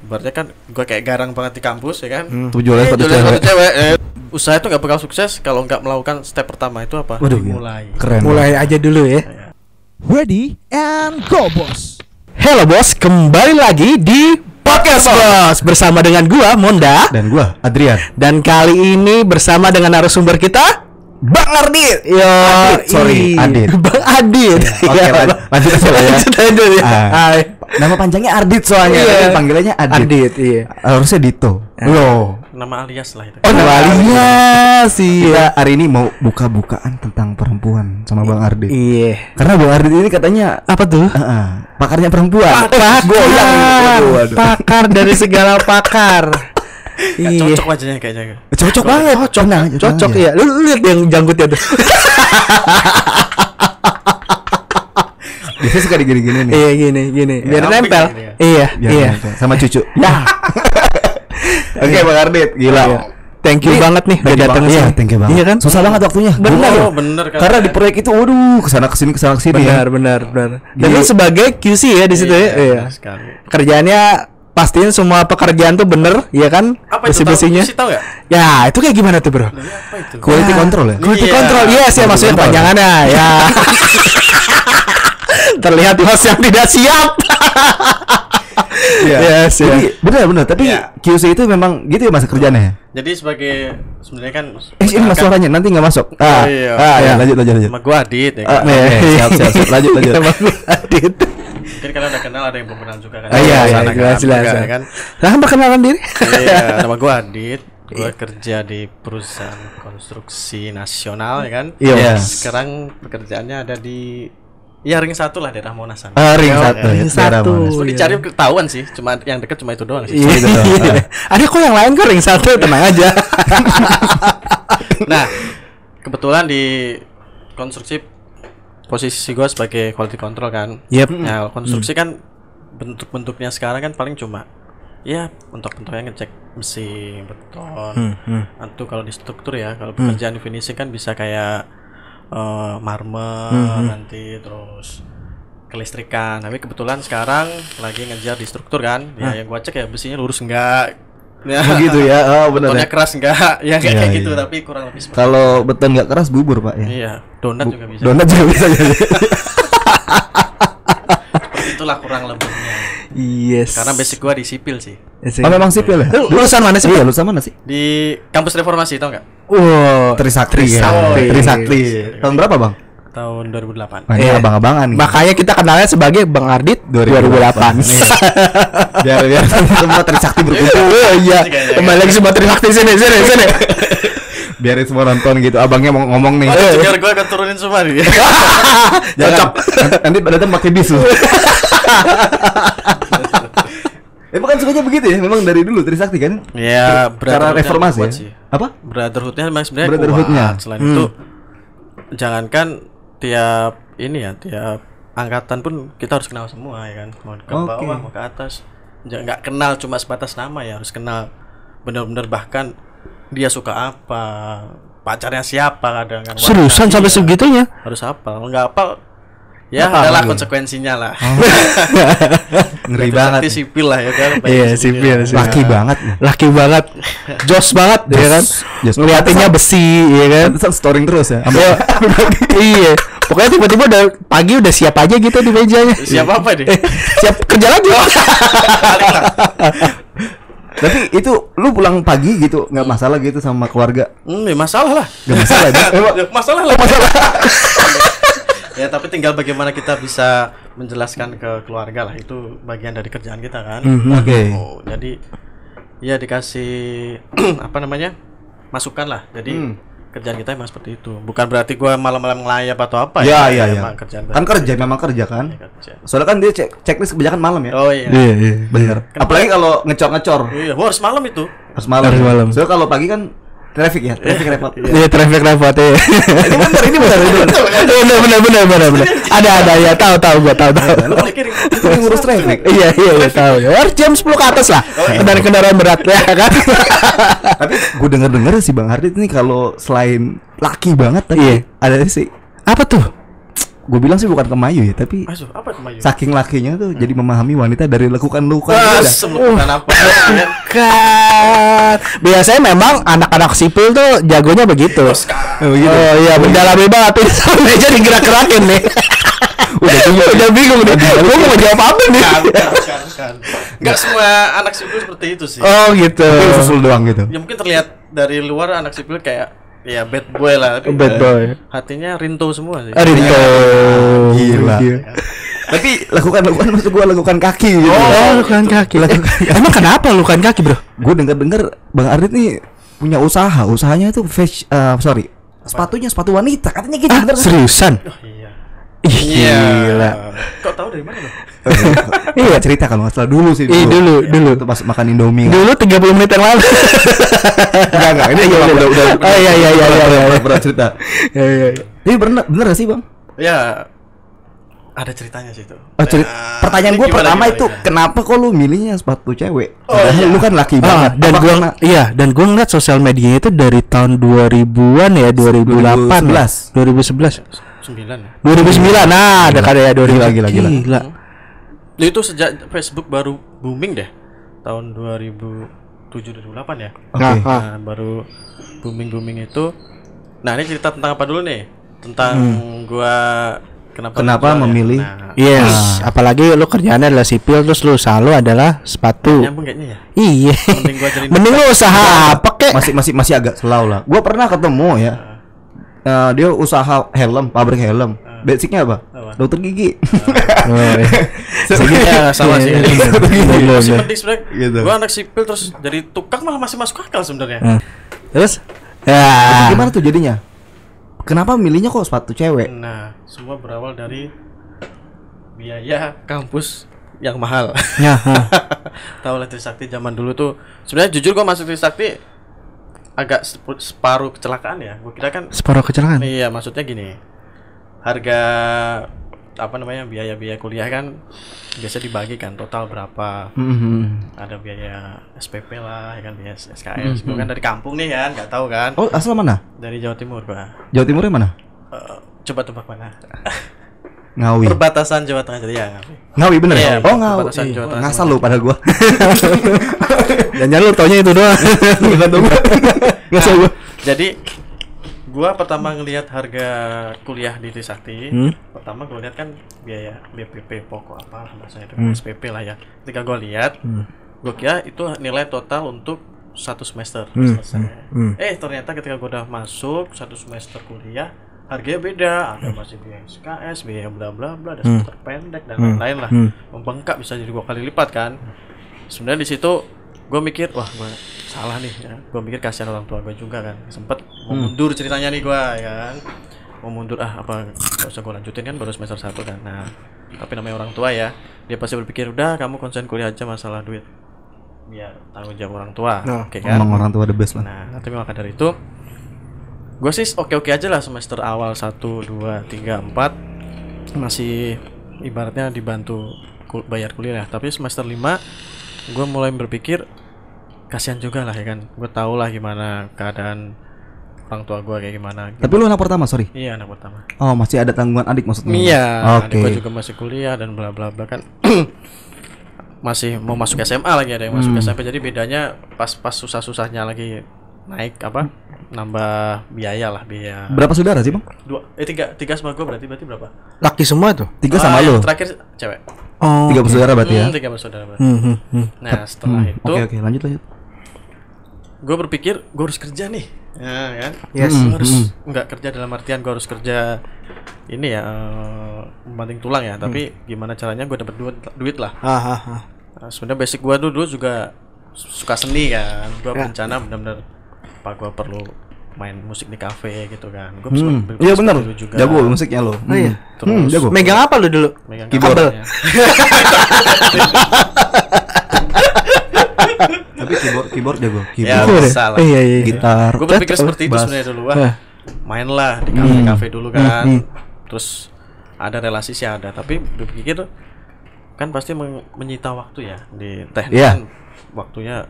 Berarti kan gue kayak garang banget di kampus ya kan. Tuh jualan Eh, jualan cewek. cewek. Eh, usaha itu nggak bakal sukses kalau nggak melakukan step pertama itu apa? Waduh, mulai. Keren. Mulai aja dulu ya. Ready and go, bos. Hello bos, kembali lagi di Podcast Bos bersama dengan gua Monda Dan gua Adrian. dan kali ini bersama dengan narasumber kita Bang Ardit. Yo, Adit, sorry. Adit. Bang Adit. Oke, Iya, lan- Bang. lanjut aja lah ya. Lanjut aja ya. Nama panjangnya Ardit soalnya, Iya. tapi panggilannya Adit. Adit, iya. Harusnya Dito. Loh. Nama alias lah itu. Oh, Walinya sih. Kita hari ini mau buka-bukaan tentang perempuan sama Bang Ardit. Iya. Karena Bang Ardit ini katanya Apa tuh? ah, ah, pakarnya perempuan. Pakar, Goyang. Pakar dari segala pakar. Iya. cocok wajahnya kayaknya. Cocok banget. Cocok, Tenang tenang Cocok aja. ya. Lu, lu lihat yang janggutnya tuh. Biasanya suka digini-gini nih. Iya gini gini. Biar ramping nempel. ya. Iya, Biar iya. nempel. sama cucu. Ya. Oke, Bang Ardit, gila. Iya. Thank you Ini banget nih udah datang sini. Iya, thank you banget. Iya kan? Susah banget waktunya. Bener. Oh, bener kan. Karena di proyek itu waduh, ke sana ke sini ke sana ke sini Benar, ya. benar, benar. Dan lu sebagai QC ya di situ ya. Iya, Iya. benar sekali. Kerjaannya pastiin semua pekerjaan tuh bener, ya kan? Apa itu? Besi-besinya. Tahu, tahu nggak? Ya, itu kayak gimana tuh, Bro? Ini apa itu? Quality Ya, control ya? Quality Iya. control, yes ya maksudnya panjangannya, ya. Terlihat bos yang tidak siap. Yes, ya. Jadi benar benar, tapi Iya. QC itu memang gitu ya masa kerjanya ya? Jadi sebagai sebenarnya kan Eh, ini mas suaranya nanti nggak masuk. Ah, Iya. ah, ya, Iya. lanjut lanjut lanjut. Sama gua Adit ya Ah, kan. oke, siap, siap, siap. Lanjut, lanjut. Sama gua, Adit. Mungkin kalian udah kenal ada yang belum kenal juga kan. Ah, iya, iya, sana jelas, kan, jelas. juga, kan. Nah, perkenalan diri. Iya, nama gua Adit. Gua kerja di perusahaan konstruksi nasional ya kan. Iya. Iya. Sekarang pekerjaannya ada di ya ring satu lah daerah Monas sana. Ah, ring Oh, satu. ring ya, daerah satu. Monas. Iya. dicari ketahuan sih, cuma yang deket cuma itu doang sih. Iya. Gitu dong. Ah. Ada kok yang lain kok ring satu tenang aja. Nah, kebetulan di konstruksi posisi gua sebagai quality control kan. Yep. Nah, konstruksi kan bentuk-bentuknya sekarang kan paling cuma ya untuk-bentuknya ngecek besi, beton. Atau kalau di struktur ya, kalau pekerjaan di finishing kan bisa kayak eh, marmer nanti terus kelistrikan. Tapi kebetulan sekarang lagi ngejar di struktur kan. Ya yang gua cek ya besinya lurus enggak. Ya. Oh, gitu ya. Oh, benar Betonnya ya. keras enggak? Ya kayak Iya, kayak gitu iya. tapi kurang lebih seperti Kalau beton nggak keras bubur, Pak ya. Iya, donat Bu- juga bisa. Donat juga bisa jadi. Itulah kurang lebihnya. Yes. Karena basic gua di sipil sih. Oh, memang sipil ya? Lu lulusan mana sih? Iya, lulusan mana sih? Di kampus reformasi tau nggak? Wow. Trisakti. Trisakti. ya. Trisakti. Tahun berapa, Bang? Tahun 2008. Nah, ini Iya. abang-abangan nih. Makanya kita kenalnya sebagai Bang Ardit 2008. 2008. biar biar semua Trisakti berkumpul. Oh iya. Kembali lagi semua terima kasih sini sini sini. Biarin semua nonton gitu. Abangnya mau ngomong nih. Oh, gua akan turunin semua nih. Jangan. Nanti datang pakai bis lu. Eh bukan sukanya begitu ya? Memang dari dulu Trisakti kan? ya, Cara reformasi ya? sih. Apa? Brotherhood-nya memang sebenarnya Brotherhood-nya. kuat. Selain itu jangankan tiap ini ya, tiap angkatan pun kita harus kenal semua ya kan. Mau ke Oke. bawah, mau ke atas. Jangan nggak kenal cuma sebatas nama ya, harus kenal benar-benar bahkan dia suka apa, pacarnya siapa kadang kan. Seriusan sampai segitunya? harus apa kalau nggak apa ya Nggak adalah paham. konsekuensinya lah Ngeri Berarti banget. sipil lah ya kan Iya, sipil, sipil. Laki banget. Laki banget. Jos banget ya kan. Ngeliatinnya besi ya kan. Storing terus ya. Iya. iya. Pokoknya tiba-tiba udah pagi udah siap aja gitu di mejanya. siapa apa deh Eh, siap kerja lagi. Tapi itu lu pulang pagi gitu nggak masalah gitu sama keluarga? hmm, ya masalah lah Gak masalah ya? Ya, masalah lah ya tapi tinggal bagaimana kita bisa menjelaskan ke keluarga lah itu bagian dari kerjaan kita kan Oke. Oh, jadi ya dikasih apa namanya masukan lah jadi Hmm. kerjaan kita emang seperti itu bukan berarti gua malam-malam ngelayap atau apa Ya ya ya. emang kerjaan Kan kerja memang kerja kan. kerja. Soalnya kan dia cek checklist kebanyakan malam ya. oh iya Iya, iya. Bener. Apalagi kalau ngecor-ngecor iya gua harus malam itu harus malam. Harus malam. Soalnya kalau pagi kan traffic ya, traffic repot. Iya, traffic repot ya. Ini benar, ini benar, ini benar. Benar, benar, benar, benar, benar. Ada, ada ya, tahu, tahu, gua tahu, tahu. Lu ngurus traffic. Iya, iya, iya, tahu. Ya, harus jam 10 ke atas lah. Kendaraan kendaraan berat ya kan. Tapi gue denger-denger sih Bang Hardit ini kalau selain laki banget tapi Iya. ada sih Apa tuh? gue bilang sih bukan kemayu ya, tapi Aduh, apa itu Mayu? saking lakinya tuh jadi memahami wanita dari Wah, dia dah. sebelum apa? ya. Kan. Biasanya memang anak-anak sipil tuh jagonya begitu. Oh, gitu. Oh iya, mendalami banget tuh sampai meja digerak-gerakin nih. Udah tunggu. Udah bingung nih. Gua mau jawab apa nih? Kan, kan, kan, kan. Nggak semua anak sipil seperti itu sih. Oh gitu. Tapi susul doang gitu. Ya mungkin terlihat dari luar anak sipil kayak ya bad boy lah. Tapi Bad boy. Hatinya rinto semua sih. Rinto. Gila. Tapi lakukan-lakukan maksud gua lakukan kaki gitu. Oh, lukan kaki. Emang kenapa lukan kaki, Bro? Gue denger-denger Bang Ardit nih punya usaha. Usahanya itu fashion uh, sorry. Sepatunya sepatu wanita katanya gitu Ah, bener nggak? seriusan? Oh, iya. Ih, gila. Kok tahu dari mana lo? Iya cerita kalau nggak salah dulu sih Ih, dulu, Ya, dulu. Itu pas makan Indomie kan. Dulu 30 menit yang lalu. Enggak enggak ini udah udah udah Oh iya iya iya iya. iya. pernah cerita. Iya iya. iya. Ini bener bener gak sih bang? Ya ada ceritanya sih itu. Oh, cerita. Nah, Pertanyaan gue pertama gimana, itu gimana? kenapa kok lu milihnya sepatu cewek? Oh, Padahal iya. lu kan laki Ah, banget. dan karena- iya dan gua ngeliat sosial medianya itu dari tahun 2000-an ya 2008 ya? 2011. 2011 Sembilan ya. 2009 nah ada kali ya 2000 Gila, gila, gila. gila. Lu itu sejak Facebook baru booming deh. Tahun 2007 2008 ya. Oke. Nah, ah. Nah, baru booming booming itu. Nah, ini cerita tentang apa dulu nih? Tentang gua kenapa Hmm. Kenapa ya? memilih? Nah, Yes, apalagi lu kerjaannya adalah sipil terus lu selalu adalah sepatu. nyambung kayaknya ya. Iya. Mending gua jadi Mending lu usaha apa kek? Masih masih masih agak selau lah. Gue pernah ketemu ya. Eh, dia usaha helm, pabrik helm. Basicnya apa? Apa? Dokter gigi. Oh, iya. Ya, sama sih. Iya, iya, iya. Masih Iya, penting sebenarnya. Gitu. Gua anak sipil terus jadi tukang malah masih masuk akal sebenarnya. iya. Terus? Ya. Gimana tuh jadinya? Kenapa milihnya kok sepatu cewek? Nah, semua berawal dari biaya kampus yang mahal. Ya. Tahu lah Trisakti zaman dulu tuh. Sebenarnya jujur gua masuk Trisakti agak separuh kecelakaan ya. Gua kira kan Separuh kecelakaan. iya maksudnya gini. Harga apa namanya biaya-biaya kuliah kan biasa dibagi kan total berapa Mhm. ada biaya SPP lah ya kan biaya SKS gua kan dari kampung nih kan nggak tahu kan Oh asal mana? dari Jawa Timur gua Jawa Timurnya mana? Eh, coba tebak mana Ngawi. perbatasan Jawa Tengah jadi ya Ngawi. Ngawi bener ya? Oh Ngawi. perbatasan Jawa Tengah Ngasal lu pada gua. Dan jangan lu taunya itu doang. Enggak tahu. Ngasal gua. Jadi gua pertama ngelihat harga kuliah di Trisakti, Hmm. pertama gua lihat kan biaya BPP pokok apa bahasanya itu Hmm. SPP lah ya. Ketika gua lihat, gua kira itu nilai total untuk satu semester Hmm. selesai. Hmm. Eh ternyata ketika gua udah masuk satu semester kuliah harganya beda ada masih biaya SKS biaya bla bla bla ada semester pendek dan Hmm. lain-lain lah Hmm. membengkak bisa jadi dua kali lipat kan sebenarnya di situ gue mikir wah gue salah nih ya. Gue mikir kasihan orang tua gue juga kan. Sempet mau mundur ceritanya nih gue ya kan. Mau mundur ah apa gak usah gue lanjutin kan baru semester satu kan. Nah tapi namanya orang tua ya dia pasti berpikir udah kamu konsen kuliah aja masalah duit. Biar tanggung jawab orang tua Nah, oke kan? Emang orang tua the best lah. Nah, tapi maka dari itu gue sih oke-oke aja lah semester awal 1 2 3 4 masih ibaratnya dibantu bayar kuliah. Tapi semester 5 gue mulai berpikir kasihan juga lah ya kan gue tau lah gimana keadaan orang tua gue kayak gimana Tapi lu anak pertama, sorry. iya anak pertama Oh, masih ada tanggungan adik maksudnya. iya Oke. adik gue juga masih kuliah dan bla bla bla kan masih mau masuk SMA lagi ada yang masuk Hmm. SMP jadi bedanya pas pas susah susahnya lagi naik apa nambah biaya lah biaya Berapa saudara sih, Bang? dua eh tiga tiga sama gue berarti berarti berapa Laki semua tuh. Tiga Ah, sama yang lu. terakhir cewek Oh. Tiga bersaudara berarti ya. Hmm, tiga bersaudara berarti. Hmm, hmm, hmm. nah setelah Hmm, itu Oke, oke, lanjut lanjut. gue berpikir gue harus kerja nih ya kan Yes. Hmm, harus hmm. nggak kerja dalam artian gue harus kerja ini ya eh, membanting tulang ya tapi gimana caranya gue dapat duit duit lah Ah, ah, ah. Nah, sebenarnya basic gua dulu, dulu juga suka seni kan. Gua Ya. berencana benar-benar apa gua perlu main musik di kafe gitu kan. Gua Hmm. Iya benar. juga. Jago musiknya lo. Oh iya. Terus Hmm, jago. Megang apa lu dulu? megang Keyboard. kabel. Tapi keyboard keyboard jago. Ya, Keyboard, bisa lah. Iya, iya, iya. gitar. Gue berpikir seperti itu sebenarnya dulu. Wah, Nah. main lah di kafe-kafe dulu kan. Hmm. Terus ada relasi sih ada, tapi berpikir kan pasti men- menyita waktu ya di teknik Iya. kan waktunya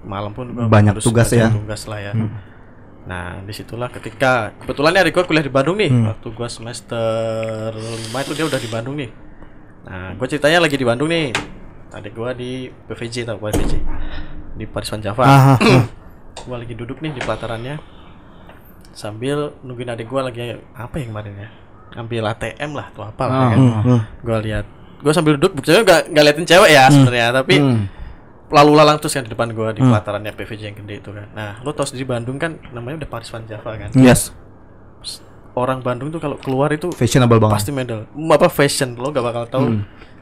malam pun Banyak harus tugas ya. tugas lah ya Nah, di situlah ketika kebetulan adik gue kuliah di Bandung nih. Waktu gue semester 5 itu dia udah di Bandung nih. Nah, gue ceritanya lagi di Bandung nih. Adik gue di PVJ tau PVJ di Paris Van Java. Gue lagi duduk nih di pelatarannya sambil nungguin adik gue lagi apa ya kemarin ya ngambil ATM lah atau apa lah kan. gue lihat gue sambil duduk buktinya nggak nggak liatin cewek ya sebenarnya tapi lalu lalang terus kan di depan gue di pelatarannya PVJ yang gede itu kan nah lo tau sendiri Bandung kan namanya udah Paris Van Java kan Yes. orang Bandung tuh kalau keluar itu Fashionable banget. pasti medal apa fashion lo gak bakal tahu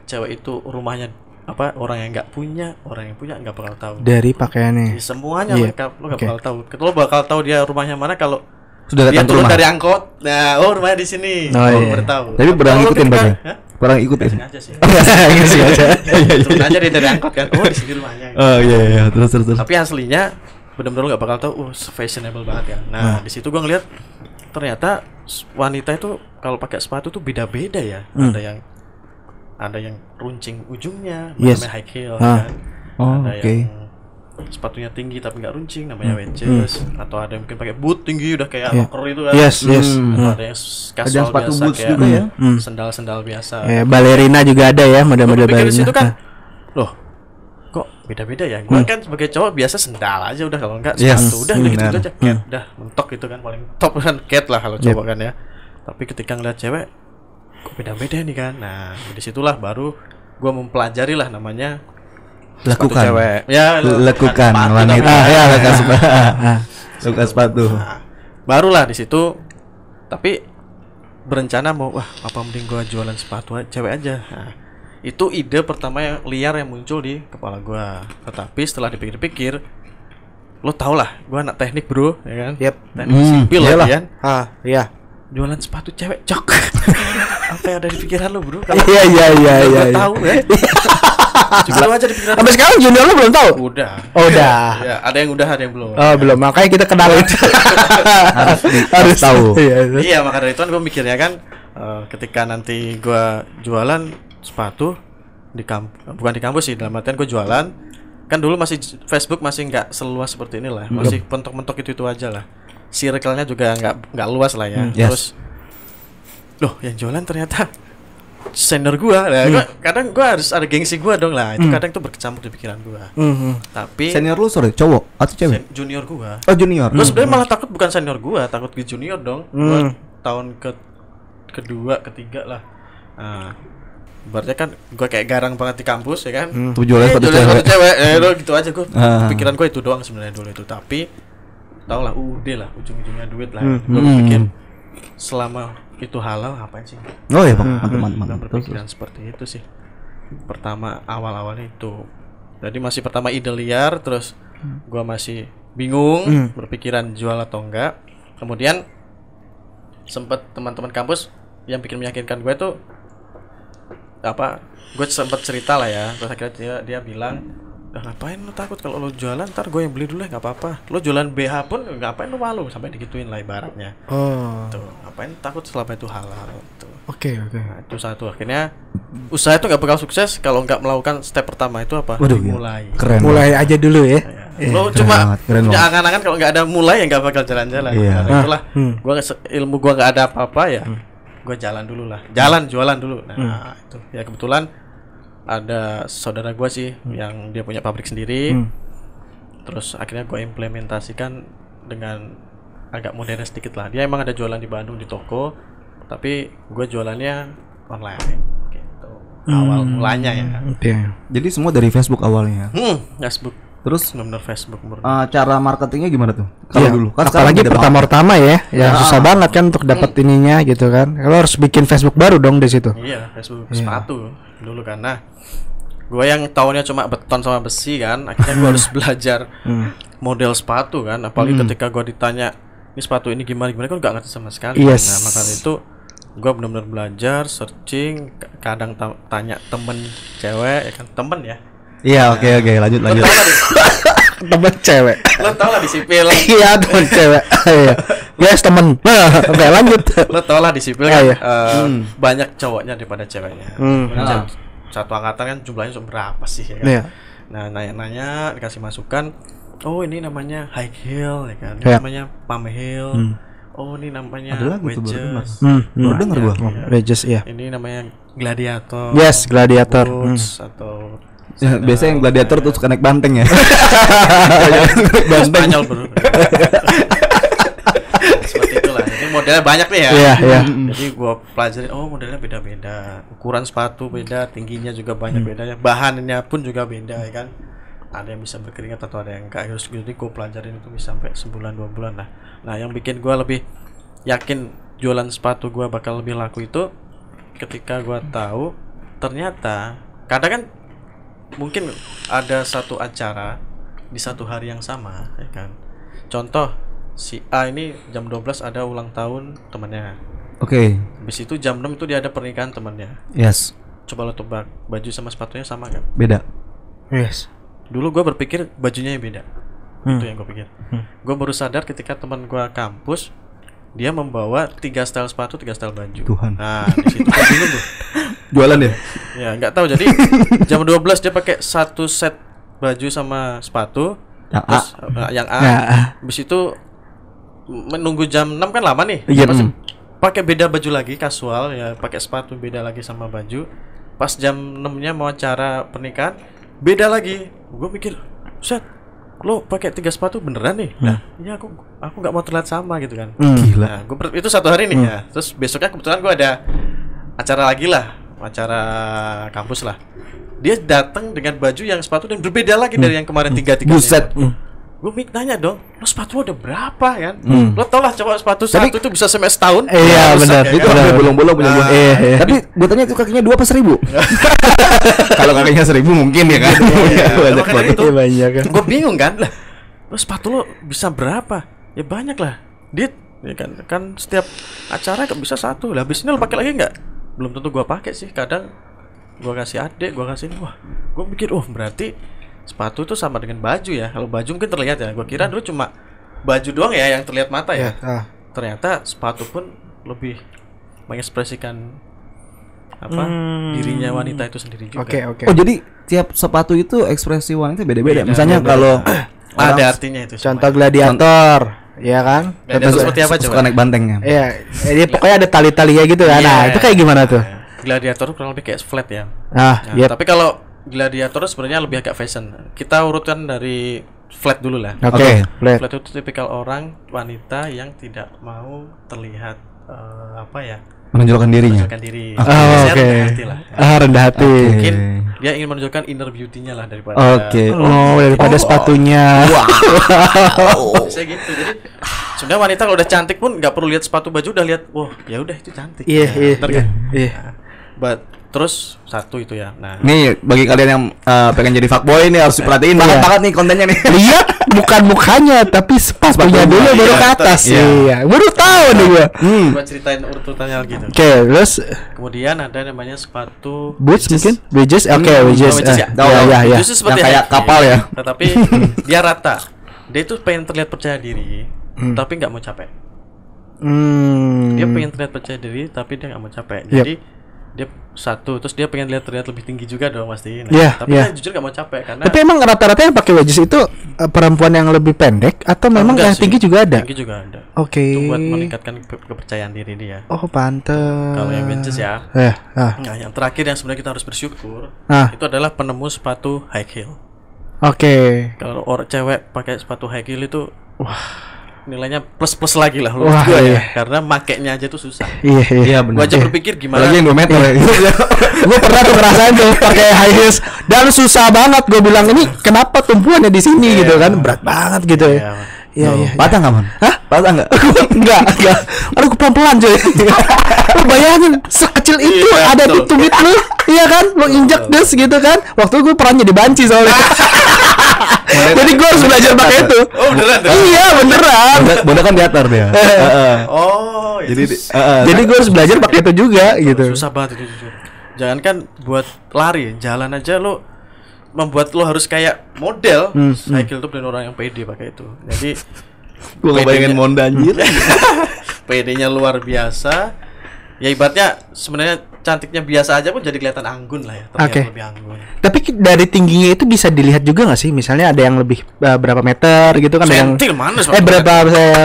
cewek itu rumahnya apa orang yang nggak punya orang yang punya nggak bakal tahu Dari pakaiannya. Ya, semuanya Iya. lengkap lo gak Oke. bakal tahu lo bakal tahu dia rumahnya mana kalau Sudah dia datang ke turun rumah. dari angkot nah oh rumahnya di sini Oh, iya. baru tahu Tapi pernah Kalau ngikutin Pernah ikut ya? Sengaja sih Iya sih aja. dia dari angkot kan oh di sini rumahnya Oh iya iya terus terus terus. tapi aslinya benar-benar lo gak bakal tahu oh fashionable banget kan nah di situ gua ngeliat ternyata wanita itu kalau pakai sepatu tuh beda-beda ya ada yang ada yang runcing ujungnya Yes. namanya high heel Ah. kan Oh, ada oke. yang sepatunya tinggi tapi nggak runcing namanya wedges atau ada yang mungkin pakai boot tinggi udah kayak Iya. rocker itu kan Yes, yes. atau Hmm. ada yang s- Ada casual yang sepatu biasa boots kayak juga ya? Hmm. sendal-sendal biasa Eh, balerina juga ada ya, model-model balerina. situ kan Nah. loh kok beda-beda ya gua kan sebagai cowok biasa sendal aja udah kalau enggak Yes, sepatu udah gitu, benar. aja cat udah mentok gitu kan paling top kan cat lah kalau cowok kan ya tapi ketika ngeliat cewek kok beda-beda nih kan nah di situlah baru gua mempelajari lah namanya Lakukan. cewek ya sepatu wanita. Ah, ya, lekas sepatu. Ah. Lekas sepatu. Nah, barulah di situ tapi berencana mau wah apa mending gua jualan sepatu cewek aja nah, itu ide pertama yang liar yang muncul di kepala gua tetapi setelah dipikir-pikir lo tau lah gua anak teknik bro ya kan Yep. teknik Hmm, sipil iyalah. lagi kan Ah, iya. jualan sepatu cewek cok apa yang ada di pikiran lo bro kalau Iya, iya, iya, gua iya. iya. tahu ya juga lo aja di pikiran Sampai sekarang junior lu belum tahu? udah Oh, udah. ya ada yang udah ada yang belum Oh, belum. Makanya kita kenalin. Harus tahu. Iya, terus. Iya maka dari itu kan gue mikirnya kan eh, ketika nanti gua jualan sepatu di kamp bukan di kampus sih dalam artian gue jualan kan dulu masih Facebook masih nggak seluas seperti ini lah masih pentok-pentok itu itu aja lah circle-nya juga nggak nggak luas lah ya yes. terus loh yang jualan ternyata senior gua lah gua- kadang gua harus ada gengsi gua dong lah itu kadang tuh berkecamuk di pikiran gua Mhm. tapi Senior lu sorry, cowok atau cewek? junior gua Oh junior. Gue sebenarnya malah takut bukan senior gua, takut ke junior dong. Gua Hmm. tahun ke kedua, ketiga lah. Nah, berarti kan gua kayak garang banget di kampus ya kan. Tuh jualan Eh, jualan cewek. cewek. Eh, udah gitu aja gua. Ah. Pikiran gua itu doang sebenarnya dulu itu, tapi tau lah udah lah ujung-ujungnya duit lah. Hmm. Gua Hmm. pikir selama itu halal ngapain sih? Oh iya bang, Gua mantap. Terus, berpikiran seperti itu sih. Pertama awal-awalnya itu. Jadi masih pertama ide liar, terus gua masih bingung Hmm. berpikiran jual atau enggak. Kemudian sempet teman-teman kampus yang bikin meyakinkan gue tuh apa? Gue sempet cerita lah ya. Terus akhirnya dia dia bilang, "Ah, ngapain lu takut kalau lu jualan ntar gue yang beli dulu ya nggak apa-apa. Lu jualan BH pun ngapain lu malu sampai digituin lah ibaratnya. Oh. Tuh, ngapain takut selama itu halal tuh. Oke, oke. Nah, itu satu akhirnya usaha itu nggak bakal sukses kalau nggak melakukan step pertama itu apa? Waduh, iya. mulai. Keren. Mulai aja dulu ya. Ya. Lo keren cuma banget, keren punya angan-angan kalau nggak ada mulai ya nggak bakal jalan-jalan. Iya. Karena Ah, itulah hmm. gua ilmu gua nggak ada apa-apa ya. Gua jalan dulu lah. Jalan jualan dulu. Nah, Hmm. itu. Ya kebetulan ada saudara gua sih yang dia punya pabrik sendiri. Hmm. Terus akhirnya gua implementasikan dengan agak modern sedikit lah. Dia emang ada jualan di Bandung di toko, tapi gua jualannya online gitu. Awal mulanya ya. Oke. Jadi semua dari Facebook awalnya. Hmm, Facebook. Terus Benar-benar Facebook murni. eh, cara marketingnya gimana tuh? Kalau Iya, dulu kan apalagi pertama-tama ya, ya Ah. susah banget kan untuk dapat ininya gitu kan. Kalau harus bikin Facebook baru dong di situ. Iya, Facebook sepatu dulu karena gue yang tahunya cuma beton sama besi kan, akhirnya gue harus belajar Hmm. model sepatu kan, apalagi ketika gue ditanya ini sepatu ini gimana gimana kan nggak ngerti sama sekali. Yes. Nah maka dari itu gue benar-benar belajar, searching, kadang ta- tanya temen cewek, ya kan temen ya. Iya oke oke lanjut Lo lanjut. di, Temen cewek. lo tau lah di sipil, Iya, temen cewek. Iya. Yes, temen. Oke, lanjut. lo tau lah di sipil kan iya. eh, banyak cowoknya daripada ceweknya. Hmm. Kemudian Satu angkatan kan jumlahnya berapa sih ya kan? Iya. Nah, nanya-nanya dikasih masukan. oh ini namanya high heel ya kan. Ini Ya. namanya palm heel. Oh ini namanya Ada lagi tuh baru wedges. dengar. Hmm, hmm. Denger gua. Oh, Regis ya. Ini namanya gladiator. Yes, gladiator. Hmm. Boots atau Ya, biasanya yang gladiator tuh suka naik banteng ya. Spanyol bro. Seperti itulah. Ini modelnya banyak nih ya. Iya, iya. Jadi gua pelajari oh modelnya beda-beda. Ukuran sepatu beda, tingginya juga banyak bedanya. Bahannya pun juga beda ya kan. Ada yang bisa berkeringat atau ada yang enggak. Terus jadi gua pelajarin itu bisa sampai sebulan dua bulan lah. Nah, yang bikin gua lebih yakin jualan sepatu gua bakal lebih laku itu ketika gua tahu ternyata kadang kan mungkin ada satu acara di satu hari yang sama ya kan contoh si A ini jam 12 ada ulang tahun temannya Oke. habis itu jam 6 itu dia ada pernikahan temannya Yes. coba lo tebak baju sama sepatunya sama kan Beda. Yes. dulu gue berpikir bajunya yang beda Hmm. itu yang gue pikir gue baru sadar ketika teman gue kampus dia membawa tiga style sepatu tiga style baju Tuhan. nah di situ gue bingung tuh Jualan ya? Ya nggak tahu jadi jam 12 dia pakai satu set baju sama sepatu. Yang A. terus, eh, yang A. Ya, A. Habis itu menunggu jam 6 kan lama nih. Iya, mm. Pakai beda baju lagi kasual ya, pakai sepatu beda lagi sama baju. Pas jam 6-nya mau acara pernikahan, beda lagi. Gue mikir, "Set, lo pakai tiga sepatu beneran nih?" Nah, iya aku aku nggak mau terlihat sama gitu kan. Hmm. Gila. Nah, gua ber- itu satu hari nih ya. Terus besoknya kebetulan gua ada acara lagi lah, acara kampus lah. Dia datang dengan baju yang sepatu yang berbeda lagi dari yang kemarin tiga tiga. Buset. Gue mik nanya dong, lo sepatu udah berapa kan? Lo tau lah coba sepatu Tapi- satu itu bisa sampai setahun. Iya, Rusak, benar. ya Itu kan? ada bolong-bolong punya gua. Iya, iya. Tapi gua tanya itu kakinya dua apa seribu? Kalau kakinya seribu mungkin ya kan. Iya, Banyak makanya banget. itu. Iya, banyak kan. gue bingung kan lah lo sepatu lo bisa berapa ya banyak lah dit ya kan kan setiap acara kan bisa satu lah habis ini lo pakai lagi nggak belum tentu gue pakai sih kadang gue kasih adik gue kasih wah gue mikir oh berarti sepatu itu sama dengan baju ya kalau baju mungkin terlihat ya gue kira dulu cuma baju doang ya yang terlihat mata ya Ah. ternyata sepatu pun lebih mengekspresikan apa Hmm. dirinya wanita itu sendiri juga Oke, oke. Oh jadi tiap sepatu itu ekspresi wanita beda-beda. Beda, Misalnya beda. kalau ada artinya itu Contoh semuanya. gladiator, ya kan? Gladiator seperti apa coba? naik bantengnya. Iya, jadi pokoknya ada tali-talinya gitu kan. Nah, Iya. itu kayak gimana tuh? Gladiator kurang lebih kayak flat ya. Ah, Nah, yep. Tapi kalau gladiator sebenarnya lebih agak fashion. Kita urutkan dari flat dulu lah. Oke, Oke. flat. Flat itu tipikal orang wanita yang tidak mau terlihat eh, apa ya Menonjolkan dirinya. menunjukkan diri. Oh, oke. rendah hati lah. Ah, rendah hati. Mungkin dia ingin menunjukkan inner beauty-nya lah daripada. Oke. Oh, daripada sepatunya. Saya gitu. Jadi sebenarnya wanita kalau udah cantik pun nggak perlu lihat sepatu baju udah lihat, wah ya udah itu cantik. Iya, Nah, iya, iya. kan? Iya. Nah, but terus satu itu ya. Nah, Nih bagi kalian yang eh, pengen jadi fuckboy nih harus diperhatiin banget Iya. banget nih kontennya nih. Lihat bukan mukanya tapi sepatunya dulu baru iya, ke atas. iya. Iya, baru tahu nih gua. Hmm. gua ceritain urut-urutannya gitu. Oke, terus Kemudian ada namanya sepatu boots mungkin? Wedges? Oke, Hmm, wedges. wedges Eh, ya. Iya, iya, iya. Itu sih seperti Yang kayak kapal ya. Tetapi dia rata. Dia itu pengen terlihat percaya diri, tapi nggak mau capek. Hmm. Dia pengen terlihat percaya diri, tapi dia nggak mau capek. Yep. Jadi dia satu, terus dia pengen lihat terlihat lebih tinggi juga dong pasti. Nah, Iya, tapi iya. dia jujur nggak mau capek karena Tapi emang rata-rata yang pakai wedges itu eh, perempuan yang lebih pendek atau memang yang sih. tinggi juga ada? Tinggi juga ada. Oke. Itu buat meningkatkan ke- kepercayaan diri dia. Oh, pantes. Kalau yang benches ya. Eh, ah. Nah, yang terakhir yang sebenarnya kita harus bersyukur Ah. itu adalah penemu sepatu high heel. Oke. Kalau orang cewek pakai sepatu high heel itu wah nilainya plus plus lagi lah Wah, menurut gua iya. ya karena makainya aja tuh susah. Iya, iya. Iya Gua benar. aja berpikir gimana yang 2 meter ya. gue pernah tuh ngerasain tuh pakai high heels dan susah banget gue bilang ini kenapa tumpuannya di sini gitu kan berat banget gitu ya Iya. iya iya Patah nggak man? Hah? Patah nggak? enggak enggak aduh gue pelan pelan coy lu bayangin sekecil itu Iya, ada di tumit lu iya kan lu injek des gitu kan waktu gue pernah jadi banci soalnya jadi gue harus belajar pakai itu Oh beneran tuh? iya beneran Bunda, bunda kan diatar dia. Heeh. Oh, Jadi itu heeh. jadi gue harus belajar pakai itu juga gitu susah banget itu jujur. Jangankan buat lari, jalan aja lo membuat lo harus kayak model Hmm, cycle tuh dan orang yang pede pakai itu. Jadi gua nggak bayangin pedenya- Monda anjir. PD-nya luar biasa. Ya ibaratnya sebenarnya cantiknya biasa aja pun jadi kelihatan anggun lah ya. Oke. lebih anggun. Tapi dari tingginya itu bisa dilihat juga nggak sih? Misalnya ada yang lebih eh, berapa meter gitu kan? ada yang Sentil mana eh berapa?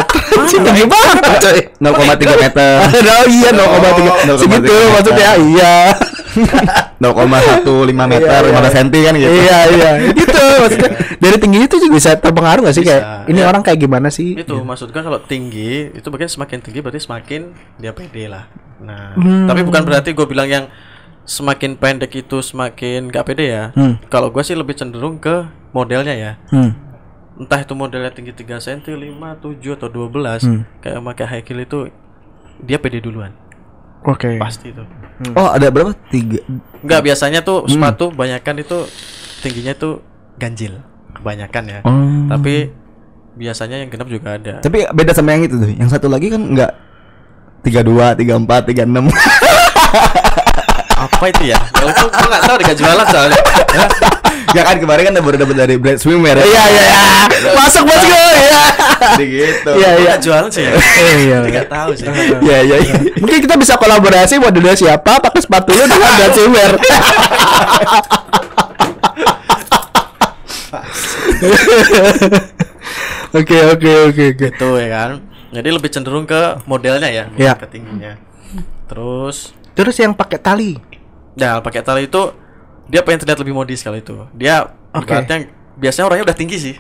Sih tinggi banget coy. 0,3 meter. Oh iya 0,3 Oh, segitu 0,3 maksudnya iya 0,15 meter, Iya, 15 cm kan gitu. iya iya gitu maksudnya dari tinggi itu juga bisa terpengaruh nggak sih Bisa, kayak ini ya. orang kayak gimana sih? Itu maksud gua kalau tinggi itu bagian semakin tinggi berarti semakin dia pede lah. Nah, Hmm. tapi bukan berarti gue bilang yang semakin pendek itu semakin gak pede ya. Hmm. Kalau gua sih lebih cenderung ke modelnya ya. Hmm. Entah itu modelnya tinggi 3 cm, 5, 7 atau 12 Hmm. kayak pakai high heel itu dia pede duluan. Oke. Pasti itu. Oh, ada berapa? Tiga. Enggak biasanya tuh Hmm. sepatu banyakan itu tingginya tuh ganjil kebanyakan ya. Oh. Tapi biasanya yang genap juga ada. Tapi beda sama yang itu tuh. Yang satu lagi kan enggak 32, 34, 36. Apa itu ya? Kalau itu gua enggak tahu dikasih jualan soalnya. ya kan kemarin kan baru dapat dari brand swimwear. Iya iya iya. Masuk bosku ya. Jadi gitu. Iya iya. Enggak jualan sih ya. Eh, iya. Enggak tahu sih. Iya iya. iya. Mungkin kita bisa kolaborasi modelnya siapa pakai sepatu lu dengan brand swimwear. Oke oke oke oke. Gitu ya kan. Jadi lebih cenderung ke modelnya ya, Iya. ke tingginya. Terus Terus yang pakai tali. Ya pakai tali itu dia pengen terlihat lebih modis kalau itu. Dia Oke. ibaratnya biasanya orangnya udah tinggi sih.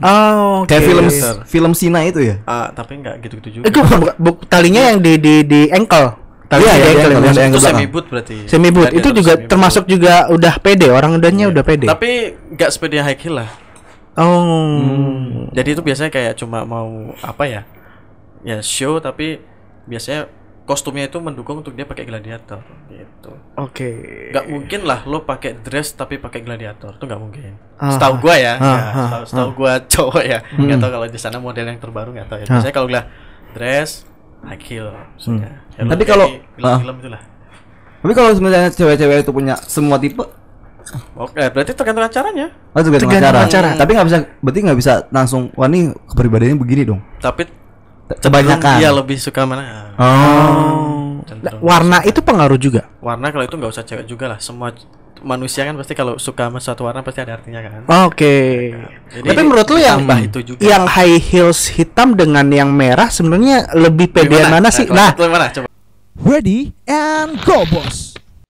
Oh, Kayak film Bener. film Sina itu ya. Ah, tapi enggak gitu-gitu juga. Itu bukan bu, talinya yang di di di ankle. Tali Iya, di iya, ankle iya, yang yang itu ankle semi boot berarti. Semi boot Dia itu juga termasuk juga udah pede orang udahnya udah pede. Tapi enggak sepeda high heel lah. oh. Jadi itu biasanya kayak cuma mau apa ya? Ya show tapi biasanya kostumnya itu mendukung untuk dia pakai gladiator gitu. Oke. Nggak mungkin lah lo pakai dress tapi pakai gladiator itu nggak mungkin. Ah, Setahu gua ya, ah, ya, ah, setahu, setahu gua cowok ya. Nggak tahu kalau di sana model yang terbaru nggak tahu ya. Ah. Biasanya kalau gua dress high heel maksudnya. Hello Tapi kalau- film-film itulah. Tapi kalau sebenarnya cewek-cewek itu punya semua tipe, Oke, berarti tergantung acaranya. oh dengan Tergantung acara. acara. Tapi nggak bisa, berarti nggak bisa langsung, wah ini kepribadiannya begini dong. Tapi Kebanyakan. dia lebih suka mana? Oh. Cenderung. Warna itu pengaruh juga. warna kalau itu nggak usah cewek juga lah semua manusia kan pasti kalau suka sama suatu warna pasti ada artinya kan Oke. Jadi, Tapi menurut lu yang tambah itu juga. yang high heels hitam dengan yang merah sebenarnya lebih pedean mana sih? kalau Nah, menurut lu mana coba Ready and go, boss.